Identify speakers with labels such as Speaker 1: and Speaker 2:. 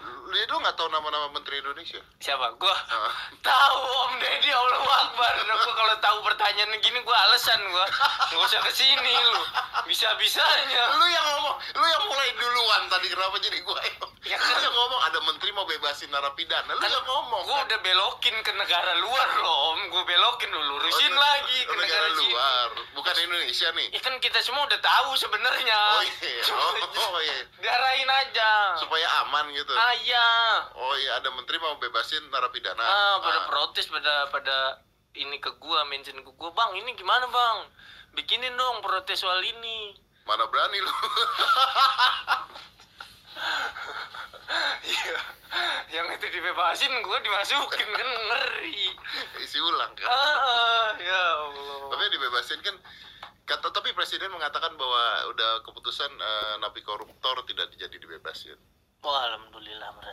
Speaker 1: Lu itu nggak tahu nama-nama menteri Indonesia?
Speaker 2: Siapa? Gua
Speaker 1: Ah.
Speaker 2: tahu Om Deddy Allah Akbar. Gua kalau tahu pertanyaan gini gua alasan gua. Nggak usah ke sini lu. Bisa-bisanya.
Speaker 1: Lu yang ngomong, lu yang mulai duluan tadi kenapa jadi gua
Speaker 2: Ya
Speaker 1: Lu
Speaker 2: kan-
Speaker 1: yang ngomong ada menteri mau bebasin narapidana. Lu yang ngomong.
Speaker 2: Gua
Speaker 1: kan?
Speaker 2: udah belokin ke negara luar loh Om. Gua belokin dulu. Lurusin
Speaker 1: Oh,
Speaker 2: lagi ke
Speaker 1: negara,
Speaker 2: negara, sini.
Speaker 1: luar, bukan Indonesia nih.
Speaker 2: Ya kan kita semua udah tahu sebenarnya.
Speaker 1: Oh iya, oh, oh iya.
Speaker 2: Diarahin aja.
Speaker 1: Aman gitu.
Speaker 2: Ah iya.
Speaker 1: Oh iya, ada menteri mau bebasin narapidana.
Speaker 2: Ah, pada
Speaker 1: Ah.
Speaker 2: protes pada pada ini ke gua, mention ke gua, "Bang, ini gimana, Bang? Bikinin dong protes soal ini."
Speaker 1: Mana berani lu?
Speaker 2: Iya. Yang itu dibebasin gua dimasukin kan ngeri.
Speaker 1: Isi ulang kan.
Speaker 2: Ah, ya Allah.
Speaker 1: Tapi dibebasin kan kata tapi presiden mengatakan bahwa udah keputusan eh, napi koruptor tidak jadi dibebasin.
Speaker 2: Walhamdulillah